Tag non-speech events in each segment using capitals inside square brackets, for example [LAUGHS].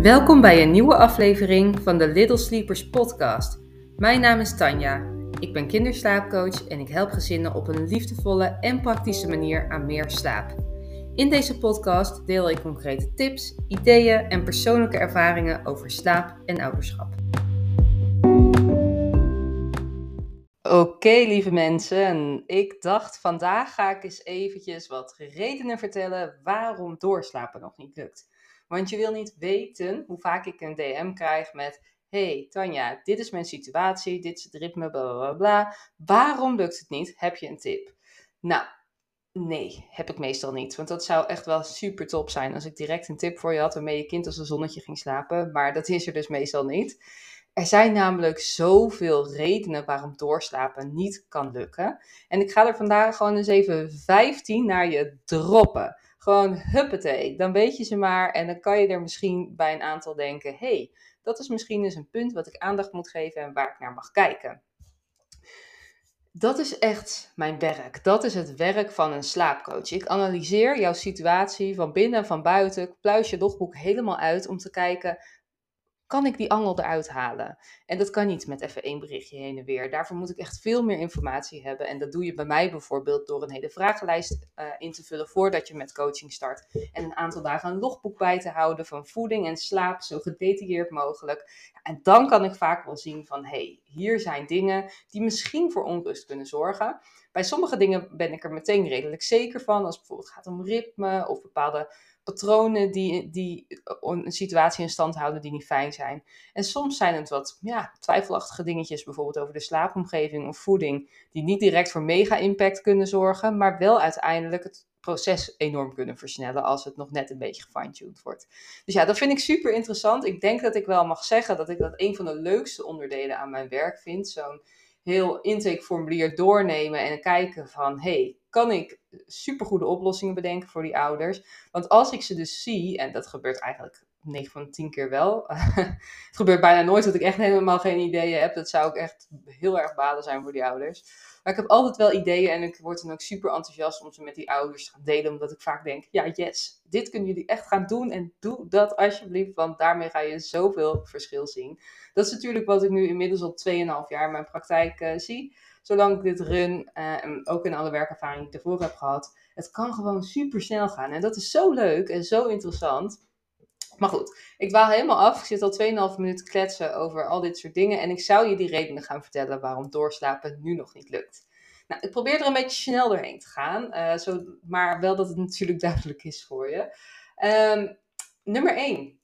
Welkom bij een nieuwe aflevering van de Little Sleepers podcast. Mijn naam is Tanja. Ik ben kinderslaapcoach en ik help gezinnen op een liefdevolle en praktische manier aan meer slaap. In deze podcast deel ik concrete tips, ideeën en persoonlijke ervaringen over slaap en ouderschap. Oké, lieve mensen. Ik dacht vandaag ga ik eens eventjes wat redenen vertellen waarom doorslapen nog niet lukt. Want je wil niet weten hoe vaak ik een DM krijg met: Hey Tanja, dit is mijn situatie, dit is het ritme, bla bla bla. Waarom lukt het niet? Heb je een tip? Nou, nee, heb ik meestal niet. Want dat zou echt wel super top zijn als ik direct een tip voor je had waarmee je kind als een zonnetje ging slapen. Maar dat is er dus meestal niet. Er zijn namelijk zoveel redenen waarom doorslapen niet kan lukken. En ik ga er vandaag gewoon eens even 15 naar je droppen. Gewoon huppatee, dan weet je ze maar en dan kan je er misschien bij een aantal denken, hey, dat is misschien eens een punt wat ik aandacht moet geven en waar ik naar mag kijken. Dat is echt mijn werk. Dat is het werk van een slaapcoach. Ik analyseer jouw situatie van binnen en van buiten. Ik pluis je logboek helemaal uit om te kijken kan ik die angel eruit halen? En dat kan niet met even één berichtje heen en weer. Daarvoor moet ik echt veel meer informatie hebben. En dat doe je bij mij bijvoorbeeld door een hele vragenlijst uh, in te vullen voordat je met coaching start. En een aantal dagen een logboek bij te houden van voeding en slaap, zo gedetailleerd mogelijk. En dan kan ik vaak wel zien van, hé, hey, hier zijn dingen die misschien voor onrust kunnen zorgen. Bij sommige dingen ben ik er meteen redelijk zeker van, als het bijvoorbeeld gaat om ritme of bepaalde patronen die, die een situatie in stand houden die niet fijn zijn. En soms zijn het wat ja, twijfelachtige dingetjes, bijvoorbeeld over de slaapomgeving of voeding, die niet direct voor mega-impact kunnen zorgen, maar wel uiteindelijk het proces enorm kunnen versnellen als het nog net een beetje gefine-tuned wordt. Dus ja, dat vind ik super interessant. Ik denk dat ik wel mag zeggen dat ik dat een van de leukste onderdelen aan mijn werk vind. Zo'n heel intakeformulier doornemen en kijken van, hey, kan ik supergoede oplossingen bedenken voor die ouders? Want als ik ze dus zie, en dat gebeurt eigenlijk 9 van 10 keer wel. [LAUGHS] het gebeurt bijna nooit dat ik echt helemaal geen ideeën heb. Dat zou ook echt heel erg balen zijn voor die ouders. Maar ik heb altijd wel ideeën en ik word dan ook super enthousiast om ze met die ouders te delen. Omdat ik vaak denk, ja yes, dit kunnen jullie echt gaan doen. En doe dat alsjeblieft, want daarmee ga je zoveel verschil zien. Dat is natuurlijk wat ik nu inmiddels al 2,5 jaar in mijn praktijk uh, zie. Zolang ik dit run uh, en ook in alle werkervaring die ik ervoor heb gehad. Het kan gewoon super snel gaan. En dat is zo leuk en zo interessant. Maar goed, ik waal helemaal af. Ik zit al 2,5 minuten kletsen over al dit soort dingen. En ik zou je die redenen gaan vertellen waarom doorslapen nu nog niet lukt. Nou, ik probeer er een beetje snel doorheen te gaan. Uh, zo, maar wel dat het [LAUGHS] natuurlijk duidelijk is voor je. Um, nummer 1.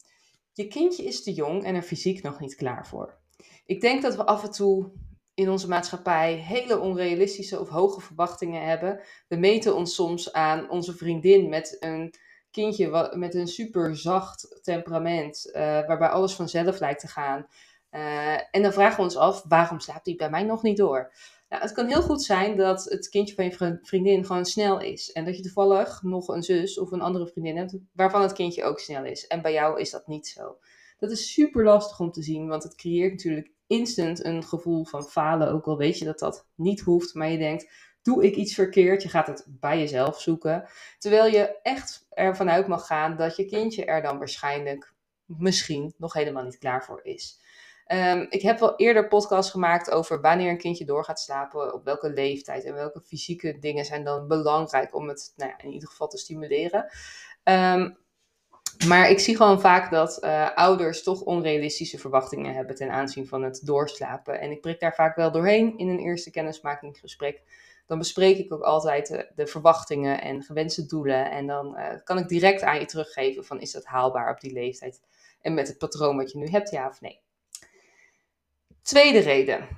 Je kindje is te jong en er fysiek nog niet klaar voor. Ik denk dat we af en toe in onze maatschappij hele onrealistische of hoge verwachtingen hebben. We meten ons soms aan onze vriendin met een kindje met een super zacht temperament, uh, waarbij alles vanzelf lijkt te gaan. Uh, en dan vragen we ons af, waarom slaapt die bij mij nog niet door? Nou, het kan heel goed zijn dat het kindje van je vriendin gewoon snel is. En dat je toevallig nog een zus of een andere vriendin hebt waarvan het kindje ook snel is. En bij jou is dat niet zo. Dat is super lastig om te zien, want het creëert natuurlijk instant een gevoel van falen. Ook al weet je dat dat niet hoeft, maar je denkt, doe ik iets verkeerd? Je gaat het bij jezelf zoeken. Terwijl je echt ervan uit mag gaan dat je kindje er dan waarschijnlijk misschien nog helemaal niet klaar voor is. Um, ik heb wel eerder podcasts gemaakt over wanneer een kindje door gaat slapen, op welke leeftijd en welke fysieke dingen zijn dan belangrijk om het nou ja, in ieder geval te stimuleren. Um, maar ik zie gewoon vaak dat uh, ouders toch onrealistische verwachtingen hebben ten aanzien van het doorslapen. En ik prik daar vaak wel doorheen in een eerste kennismakingsgesprek dan bespreek ik ook altijd de, de verwachtingen en gewenste doelen. En dan uh, kan ik direct aan je teruggeven van is dat haalbaar op die leeftijd en met het patroon wat je nu hebt, ja of nee. Tweede reden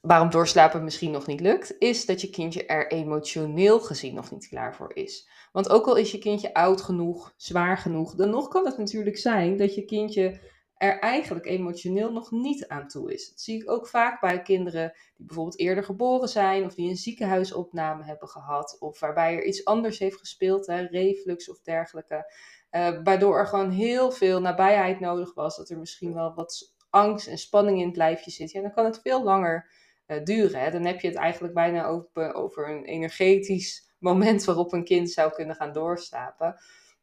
waarom doorslapen misschien nog niet lukt, is dat je kindje er emotioneel gezien nog niet klaar voor is. Want ook al is je kindje oud genoeg, zwaar genoeg, dan nog kan het natuurlijk zijn dat je kindje er eigenlijk emotioneel nog niet aan toe is. Dat zie ik ook vaak bij kinderen die bijvoorbeeld eerder geboren zijn of die een ziekenhuisopname hebben gehad of waarbij er iets anders heeft gespeeld, hè, reflux of dergelijke. Uh, waardoor er gewoon heel veel nabijheid nodig was, dat er misschien wel wat angst en spanning in het lijfje zit. Ja, dan kan het veel langer uh, duren. Hè. Dan heb je het eigenlijk bijna over, over een energetisch moment waarop een kind zou kunnen gaan doorslapen.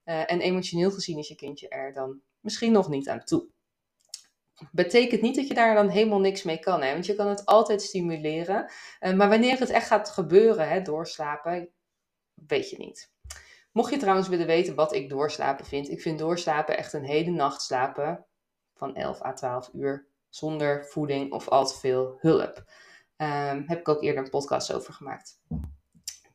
Uh, en emotioneel gezien is je kindje er dan misschien nog niet aan toe. Betekent niet dat je daar dan helemaal niks mee kan, hè? want je kan het altijd stimuleren. Uh, maar wanneer het echt gaat gebeuren, hè, doorslapen, weet je niet. Mocht je trouwens willen weten wat ik doorslapen vind, ik vind doorslapen echt een hele nacht slapen van 11 à 12 uur zonder voeding of al te veel hulp. Um, heb ik ook eerder een podcast over gemaakt.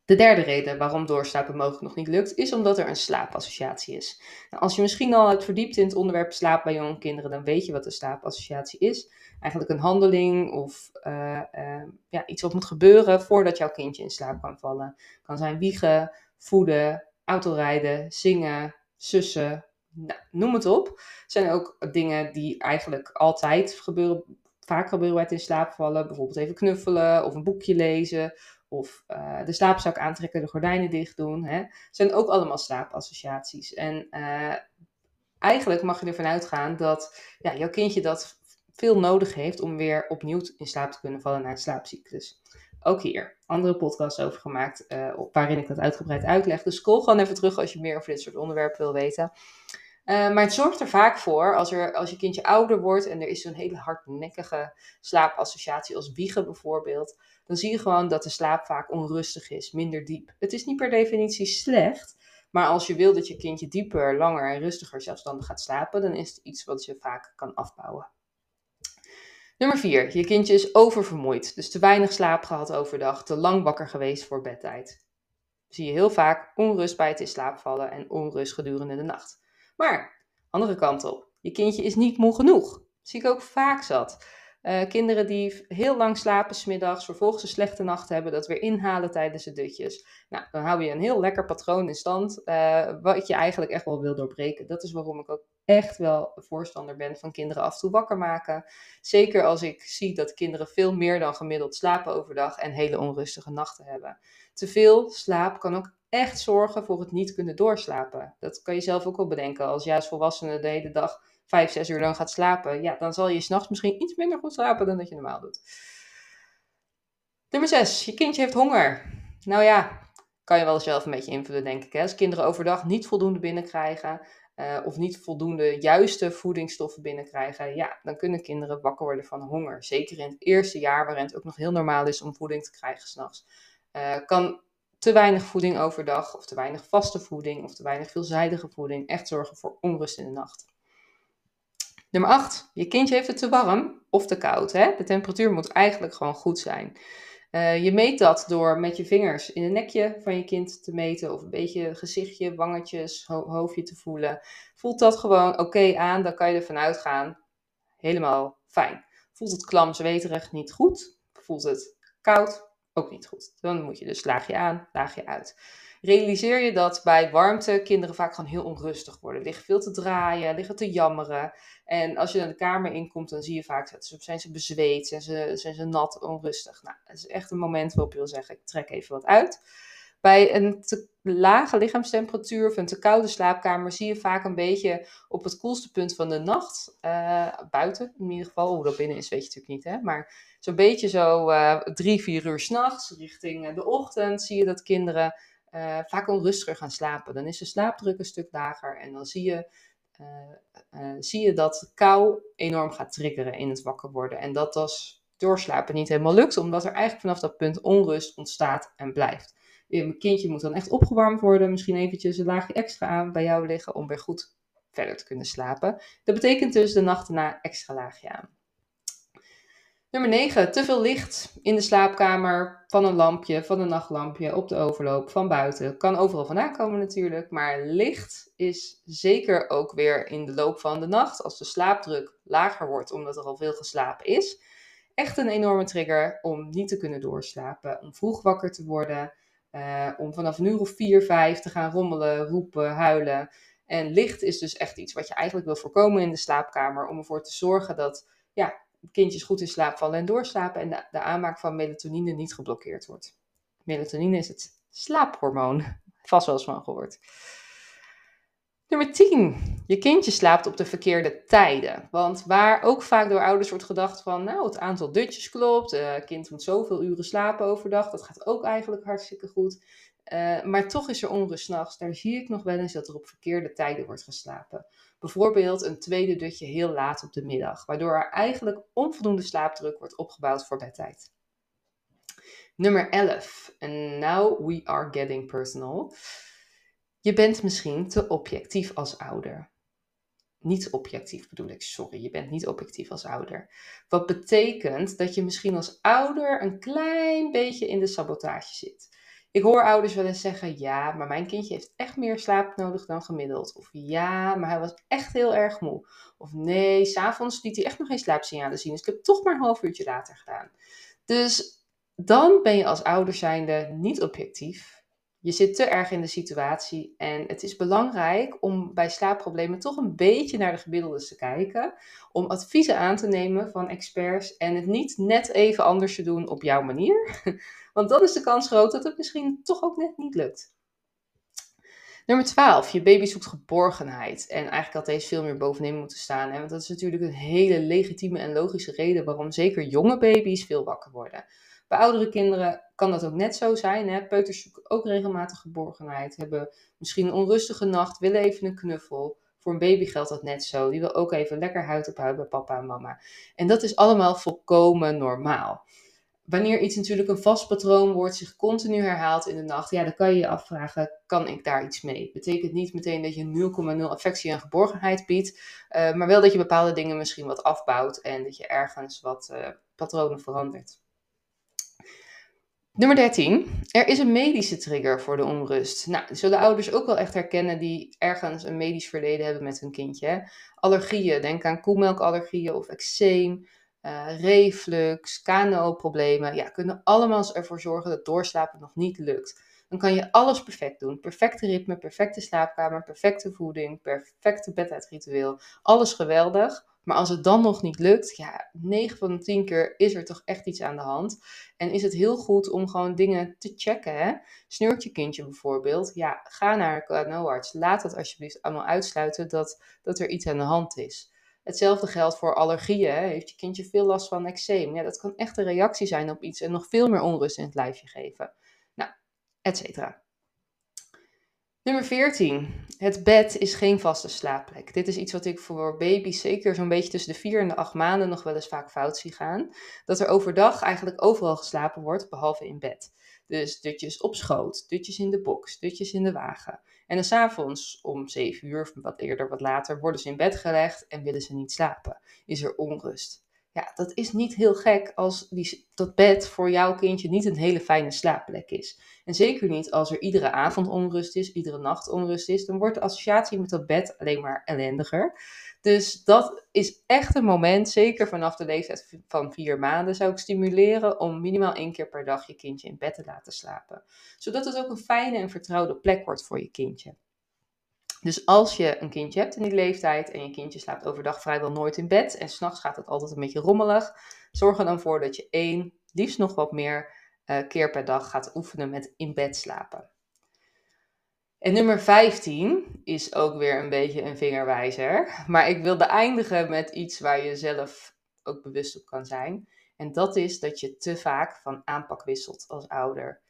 De derde reden waarom doorslapen mogelijk nog niet lukt, is omdat er een slaapassociatie is. Nou, als je misschien al hebt verdiept in het onderwerp slaap bij jonge kinderen, dan weet je wat een slaapassociatie is. Eigenlijk een handeling of uh, uh, ja, iets wat moet gebeuren voordat jouw kindje in slaap kan vallen. Kan zijn wiegen, voeden, autorijden, zingen, sussen, nou, noem het op. zijn ook dingen die eigenlijk altijd gebeuren, vaak gebeuren het in slaap vallen. Bijvoorbeeld even knuffelen of een boekje lezen of uh, de slaapzak aantrekken, de gordijnen dicht doen. Hè. zijn ook allemaal slaapassociaties. En uh, eigenlijk mag je ervan uitgaan dat ja, jouw kindje dat veel nodig heeft om weer opnieuw in slaap te kunnen vallen naar het slaapcyclus. Ook hier, andere podcasts over gemaakt, uh, waarin ik dat uitgebreid uitleg. Dus scroll gewoon even terug als je meer over dit soort onderwerpen wil weten. Uh, maar het zorgt er vaak voor, als, er, als je kindje ouder wordt en er is zo'n hele hardnekkige slaapassociatie als wiegen bijvoorbeeld, dan zie je gewoon dat de slaap vaak onrustig is, minder diep. Het is niet per definitie slecht, maar als je wil dat je kindje dieper, langer en rustiger zelfstandig gaat slapen, dan is het iets wat je vaak kan afbouwen. Nummer 4. Je kindje is oververmoeid, dus te weinig slaap gehad overdag, te lang wakker geweest voor bedtijd. Zie je heel vaak onrust bij het in slaap vallen en onrust gedurende de nacht. Maar, andere kant op, je kindje is niet moe genoeg. zie ik ook vaak zat. Uh, kinderen die heel lang slapen smiddags, vervolgens een slechte nacht hebben, dat weer inhalen tijdens de dutjes. Nou, dan hou je een heel lekker patroon in stand, uh, wat je eigenlijk echt wel wil doorbreken. Dat is waarom ik ook echt wel voorstander ben van kinderen af en toe wakker maken. Zeker als ik zie dat kinderen veel meer dan gemiddeld slapen overdag en hele onrustige nachten hebben. Te veel slaap kan ook echt zorgen voor het niet kunnen doorslapen. Dat kan je zelf ook wel bedenken. Als jij als volwassene de hele dag vijf, zes uur lang gaat slapen, ja, dan zal je s'nachts misschien iets minder goed slapen dan dat je normaal doet. Nummer 6. Je kindje heeft honger. Nou ja, kan je wel zelf een beetje invullen, denk ik. Hè? Als kinderen overdag niet voldoende binnenkrijgen uh, of niet voldoende juiste voedingsstoffen binnenkrijgen, ja, dan kunnen kinderen wakker worden van honger. Zeker in het eerste jaar, waarin het ook nog heel normaal is om voeding te krijgen s'nachts. Uh, kan te weinig voeding overdag, of te weinig vaste voeding, of te weinig veelzijdige voeding echt zorgen voor onrust in de nacht. Nummer 8. Je kindje heeft het te warm of te koud. Hè? De temperatuur moet eigenlijk gewoon goed zijn. Uh, je meet dat door met je vingers in het nekje van je kind te meten. Of een beetje gezichtje, wangetjes, ho hoofdje te voelen. Voelt dat gewoon oké aan, dan kan je ervan uitgaan. Helemaal fijn. Voelt het klam, zweterig, niet goed? Voelt het koud? Ook niet goed. Dan moet je dus laagje aan, laagje uit realiseer je dat bij warmte kinderen vaak gewoon heel onrustig worden. Liggen veel te draaien, liggen te jammeren. En als je dan de kamer inkomt, dan zie je vaak, dat zijn ze bezweet, zijn ze, zijn ze nat, onrustig. Nou, het is echt een moment waarop je wil zeggen, ik trek even wat uit. Bij een te lage lichaamstemperatuur of een te koude slaapkamer zie je vaak een beetje op het koelste punt van de nacht, uh, buiten in ieder geval, hoe dat binnen is weet je natuurlijk niet, hè? maar zo'n beetje zo uh, drie, vier uur s'nachts richting de ochtend zie je dat kinderen vaak onrustiger gaan slapen. Dan is de slaapdruk een stuk lager en dan zie je, zie je dat kou enorm gaat triggeren in het wakker worden. En dat als doorslapen niet helemaal lukt, omdat er eigenlijk vanaf dat punt onrust ontstaat en blijft. Je kindje moet dan echt opgewarmd worden, misschien eventjes een laagje extra aan bij jou liggen om weer goed verder te kunnen slapen. Dat betekent dus de nacht erna extra laagje aan. Nummer 9. Te veel licht in de slaapkamer, van een lampje, van een nachtlampje, op de overloop, van buiten. Kan overal vandaan komen natuurlijk, maar licht is zeker ook weer in de loop van de nacht, als de slaapdruk lager wordt omdat er al veel geslapen is, echt een enorme trigger om niet te kunnen doorslapen, om vroeg wakker te worden, uh, om vanaf een uur of 4, 5 te gaan rommelen, roepen, huilen. En licht is dus echt iets wat je eigenlijk wil voorkomen in de slaapkamer, om ervoor te zorgen dat ja, kindjes goed in slaap vallen en doorslapen en de, de aanmaak van melatonine niet geblokkeerd wordt. Melatonine is het slaaphormoon. [LAUGHS] Vast wel eens van gehoord. Nummer 10. Je kindje slaapt op de verkeerde tijden. Want waar ook vaak door ouders wordt gedacht van, nou, het aantal dutjes klopt, het kind moet zoveel uren slapen overdag, dat gaat ook eigenlijk hartstikke goed. Uh, maar toch is er onrust nachts. Daar zie ik nog wel eens dat er op verkeerde tijden wordt geslapen. Bijvoorbeeld een tweede dutje heel laat op de middag, waardoor er eigenlijk onvoldoende slaapdruk wordt opgebouwd voor bedtijd. Nummer 11. And now we are getting personal. Je bent misschien te objectief als ouder. Niet objectief bedoel ik, sorry, je bent niet objectief als ouder. Wat betekent dat je misschien als ouder een klein beetje in de sabotage zit. Ik hoor ouders wel eens zeggen: ja, maar mijn kindje heeft echt meer slaap nodig dan gemiddeld. Of ja, maar hij was echt heel erg moe. Of nee, s'avonds liet hij echt nog geen slaapsignalen zien. Dus ik heb toch maar een half uurtje later gedaan. Dus dan ben je als ouder zijnde niet objectief. Je zit te erg in de situatie en het is belangrijk om bij slaapproblemen toch een beetje naar de gemiddeldes te kijken. Om adviezen aan te nemen van experts en het niet net even anders te doen op jouw manier. [LAUGHS] Want dan is de kans groot dat het misschien toch ook net niet lukt. Nummer 12. Je baby zoekt geborgenheid. En eigenlijk had deze veel meer bovenin moeten staan. Hè? Want dat is natuurlijk een hele legitieme en logische reden waarom zeker jonge baby's veel wakker worden. Bij oudere kinderen kan dat ook net zo zijn. Hè? Peuters zoeken ook regelmatig geborgenheid, hebben misschien een onrustige nacht, willen even een knuffel. Voor een baby geldt dat net zo. Die wil ook even lekker huid op huid bij papa en mama. En dat is allemaal volkomen normaal. Wanneer iets natuurlijk een vast patroon wordt, zich continu herhaalt in de nacht, ja, dan kan je je afvragen, kan ik daar iets mee? Betekent niet meteen dat je 0,0 affectie en geborgenheid biedt, uh, maar wel dat je bepaalde dingen misschien wat afbouwt en dat je ergens wat uh, patronen verandert. Nummer 13. Er is een medische trigger voor de onrust. Nou, zullen ouders ook wel echt herkennen die ergens een medisch verleden hebben met hun kindje. Allergieën, denk aan koemelkallergieën of eczeem, uh, reflux, KNO-problemen. Ja, kunnen allemaal ervoor zorgen dat doorslapen nog niet lukt. Dan kan je alles perfect doen. Perfecte ritme, perfecte slaapkamer, perfecte voeding, perfecte bedtijdritueel. Alles geweldig. Maar als het dan nog niet lukt, ja, 9 van de 10 keer is er toch echt iets aan de hand. En is het heel goed om gewoon dingen te checken. Hè? Je kindje bijvoorbeeld? Ja, ga naar een KNO-arts. Laat het alsjeblieft allemaal uitsluiten dat, dat er iets aan de hand is. Hetzelfde geldt voor allergieën. Hè? Heeft je kindje veel last van eczeem? Ja, dat kan echt een reactie zijn op iets en nog veel meer onrust in het lijfje geven. Nou, et cetera. Nummer 14. Het bed is geen vaste slaapplek. Dit is iets wat ik voor baby's zeker zo'n beetje tussen de 4 en de 8 maanden nog wel eens vaak fout zie gaan. Dat er overdag eigenlijk overal geslapen wordt, behalve in bed. Dus dutjes op schoot, dutjes in de box, dutjes in de wagen. En dan s'avonds om 7 uur of wat eerder, wat later, worden ze in bed gelegd en willen ze niet slapen. Is er onrust. Ja, dat is niet heel gek als die, dat bed voor jouw kindje niet een hele fijne slaapplek is. En zeker niet als er iedere avond onrust is, iedere nacht onrust is. Dan wordt de associatie met dat bed alleen maar ellendiger. Dus dat is echt een moment, zeker vanaf de leeftijd van vier maanden, zou ik stimuleren om minimaal één keer per dag je kindje in bed te laten slapen. Zodat het ook een fijne en vertrouwde plek wordt voor je kindje. Dus als je een kindje hebt in die leeftijd en je kindje slaapt overdag vrijwel nooit in bed en s'nachts gaat het altijd een beetje rommelig, zorg er dan voor dat je één, liefst nog wat meer uh, keer per dag gaat oefenen met in bed slapen. En nummer 15 is ook weer een beetje een vingerwijzer, maar ik wilde eindigen met iets waar je zelf ook bewust op kan zijn. En dat is dat je te vaak van aanpak wisselt als ouder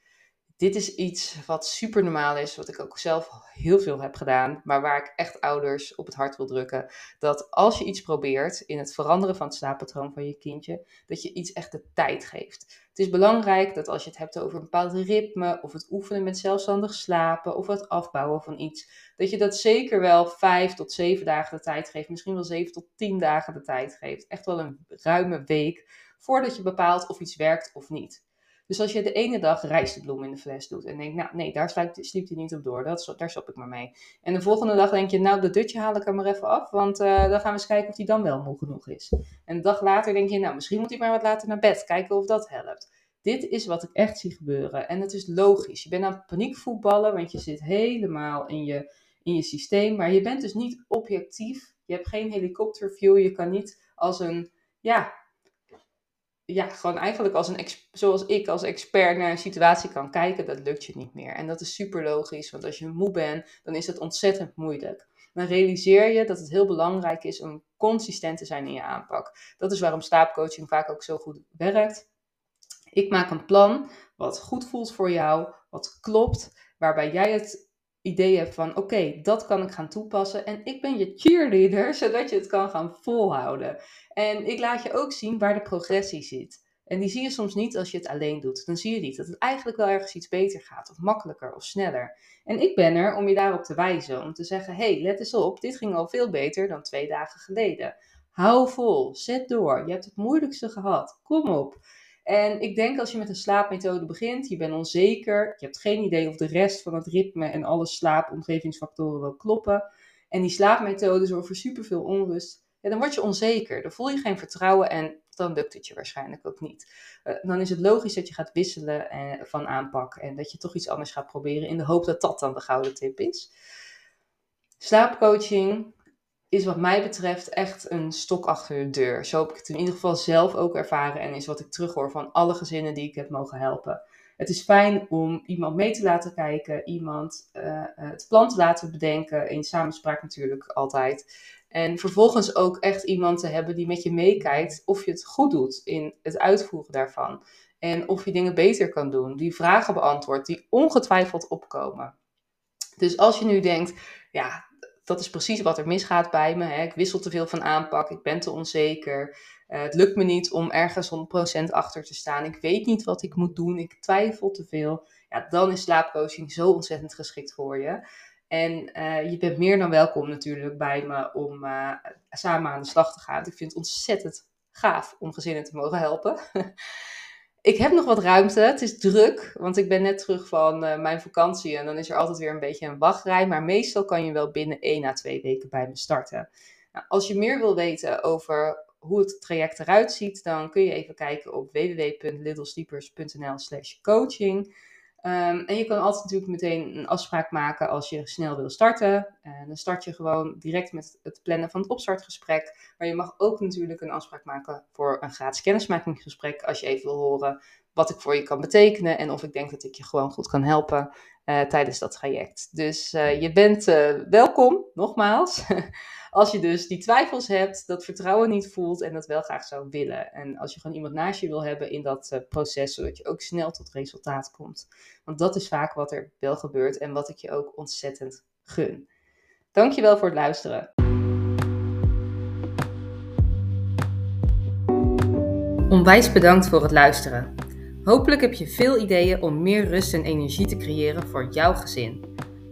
dit is iets wat super normaal is, wat ik ook zelf heel veel heb gedaan, maar waar ik echt ouders op het hart wil drukken. Dat als je iets probeert in het veranderen van het slaappatroon van je kindje, dat je iets echt de tijd geeft. Het is belangrijk dat als je het hebt over een bepaald ritme, of het oefenen met zelfstandig slapen, of het afbouwen van iets, dat je dat zeker wel vijf tot zeven dagen de tijd geeft, misschien wel zeven tot tien dagen de tijd geeft. Echt wel een ruime week voordat je bepaalt of iets werkt of niet. Dus als je de ene dag rijstebloem in de fles doet en denkt, nou nee, daar sliep hij niet op door, dat, daar stop ik maar mee. En de volgende dag denk je, nou dat dutje haal ik er maar even af, want uh, dan gaan we eens kijken of hij dan wel moe genoeg is. En de dag later denk je, nou misschien moet hij maar wat later naar bed, kijken of dat helpt. Dit is wat ik echt zie gebeuren. En het is logisch. Je bent aan het paniekvoetballen, want je zit helemaal in je, in je systeem. Maar je bent dus niet objectief. Je hebt geen helikopterview. Je kan niet als een, ja, ja, gewoon eigenlijk als een, zoals ik als expert naar een situatie kan kijken, dat lukt je niet meer. En dat is super logisch, want als je moe bent, dan is het ontzettend moeilijk. Dan realiseer je dat het heel belangrijk is om consistent te zijn in je aanpak. Dat is waarom slaapcoaching vaak ook zo goed werkt. Ik maak een plan wat goed voelt voor jou, wat klopt. waarbij jij het idee hebt van oké, dat kan ik gaan toepassen en ik ben je cheerleader, [LAUGHS] zodat je het kan gaan volhouden. En ik laat je ook zien waar de progressie zit. En die zie je soms niet als je het alleen doet. Dan zie je niet dat het eigenlijk wel ergens iets beter gaat, of makkelijker, of sneller. En ik ben er om je daarop te wijzen, om te zeggen: hey, let eens op, dit ging al veel beter dan twee dagen geleden. Hou vol, zet door. Je hebt het moeilijkste gehad. Kom op. En ik denk als je met een slaapmethode begint, je bent onzeker, je hebt geen idee of de rest van het ritme en alle slaapomgevingsfactoren wel kloppen. En die slaapmethode zorgt voor superveel onrust. Ja, dan word je onzeker. Dan voel je geen vertrouwen en dan lukt het je waarschijnlijk ook niet. Uh, dan is het logisch dat je gaat wisselen uh, van aanpak en dat je toch iets anders gaat proberen in de hoop dat dat dan de gouden tip is. Slaapcoaching is wat mij betreft echt een stok achter de deur. Zo heb ik het in ieder geval zelf ook ervaren en is wat ik terughoor van alle gezinnen die ik heb mogen helpen. Het is fijn om iemand mee te laten kijken, iemand uh, het plan te laten bedenken, in samenspraak natuurlijk altijd. En vervolgens ook echt iemand te hebben die met je meekijkt of je het goed doet in het uitvoeren daarvan. En of je dingen beter kan doen, die vragen beantwoordt, die ongetwijfeld opkomen. Dus als je nu denkt, ja, dat is precies wat er misgaat bij me. Hè. Ik wissel te veel van aanpak, ik ben te onzeker. Uh, het lukt me niet om ergens 100% achter te staan. Ik weet niet wat ik moet doen, ik twijfel te veel. Ja, dan is slaapcoaching zo ontzettend geschikt voor je. En uh, je bent meer dan welkom natuurlijk bij me om uh, samen aan de slag te gaan. Ik vind het ontzettend gaaf om gezinnen te mogen helpen. [LAUGHS] ik heb nog wat ruimte. Het is druk, want ik ben net terug van uh, mijn vakantie. En dan is er altijd weer een beetje een wachtrij. Maar meestal kan je wel binnen 1 à 2 weken bij me starten. Nou, als je meer wil weten over hoe het traject eruit ziet, dan kun je even kijken op www.littlesleepers.nl slash coaching. Um, en je kan altijd natuurlijk meteen een afspraak maken als je snel wil starten. En dan start je gewoon direct met het plannen van het opstartgesprek. Maar je mag ook natuurlijk een afspraak maken voor een gratis kennismakingsgesprek. Als je even wil horen wat ik voor je kan betekenen. En of ik denk dat ik je gewoon goed kan helpen tijdens dat traject. Dus uh, je bent uh, welkom, nogmaals. [LAUGHS] Als je dus die twijfels hebt, dat vertrouwen niet voelt en dat wel graag zou willen. En als je gewoon iemand naast je wil hebben in dat proces, zodat je ook snel tot resultaat komt. Want dat is vaak wat er wel gebeurt en wat ik je ook ontzettend gun. Dankjewel voor het luisteren. Onwijs bedankt voor het luisteren. Hopelijk heb je veel ideeën om meer rust en energie te creëren voor jouw gezin.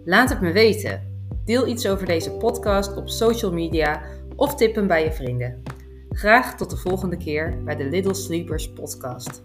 Laat het me weten. Deel iets over deze podcast op social media of tip hem bij je vrienden. Graag tot de volgende keer bij de Little Sleepers podcast.